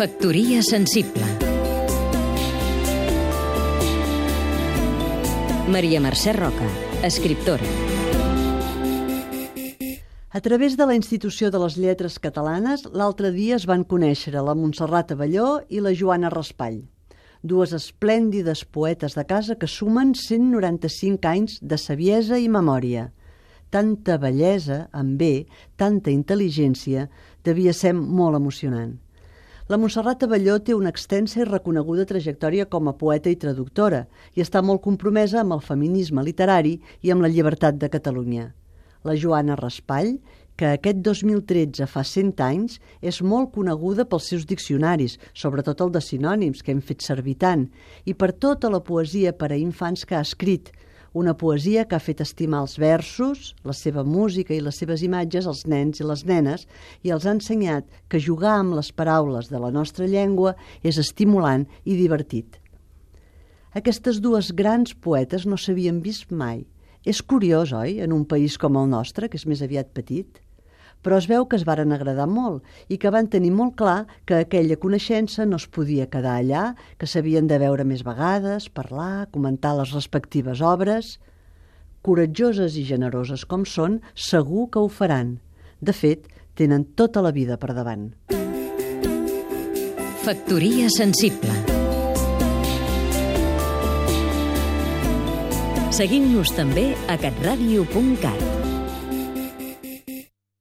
Factoria sensible Maria Mercè Roca, escriptora A través de la Institució de les Lletres Catalanes, l'altre dia es van conèixer la Montserrat Avelló i la Joana Raspall, dues esplèndides poetes de casa que sumen 195 anys de saviesa i memòria. Tanta bellesa, amb bé, tanta intel·ligència, devia ser molt emocionant. La Montserrat Avelló té una extensa i reconeguda trajectòria com a poeta i traductora i està molt compromesa amb el feminisme literari i amb la llibertat de Catalunya. La Joana Raspall, que aquest 2013 fa 100 anys, és molt coneguda pels seus diccionaris, sobretot el de sinònims que hem fet servir tant, i per tota la poesia per a infants que ha escrit, una poesia que ha fet estimar els versos, la seva música i les seves imatges als nens i les nenes i els ha ensenyat que jugar amb les paraules de la nostra llengua és estimulant i divertit. Aquestes dues grans poetes no s'havien vist mai. És curiós, oi?, en un país com el nostre, que és més aviat petit però es veu que es varen agradar molt i que van tenir molt clar que aquella coneixença no es podia quedar allà, que s'havien de veure més vegades, parlar, comentar les respectives obres. Coratjoses i generoses com són, segur que ho faran. De fet, tenen tota la vida per davant. Factoria sensible Seguim-nos també a catradio.cat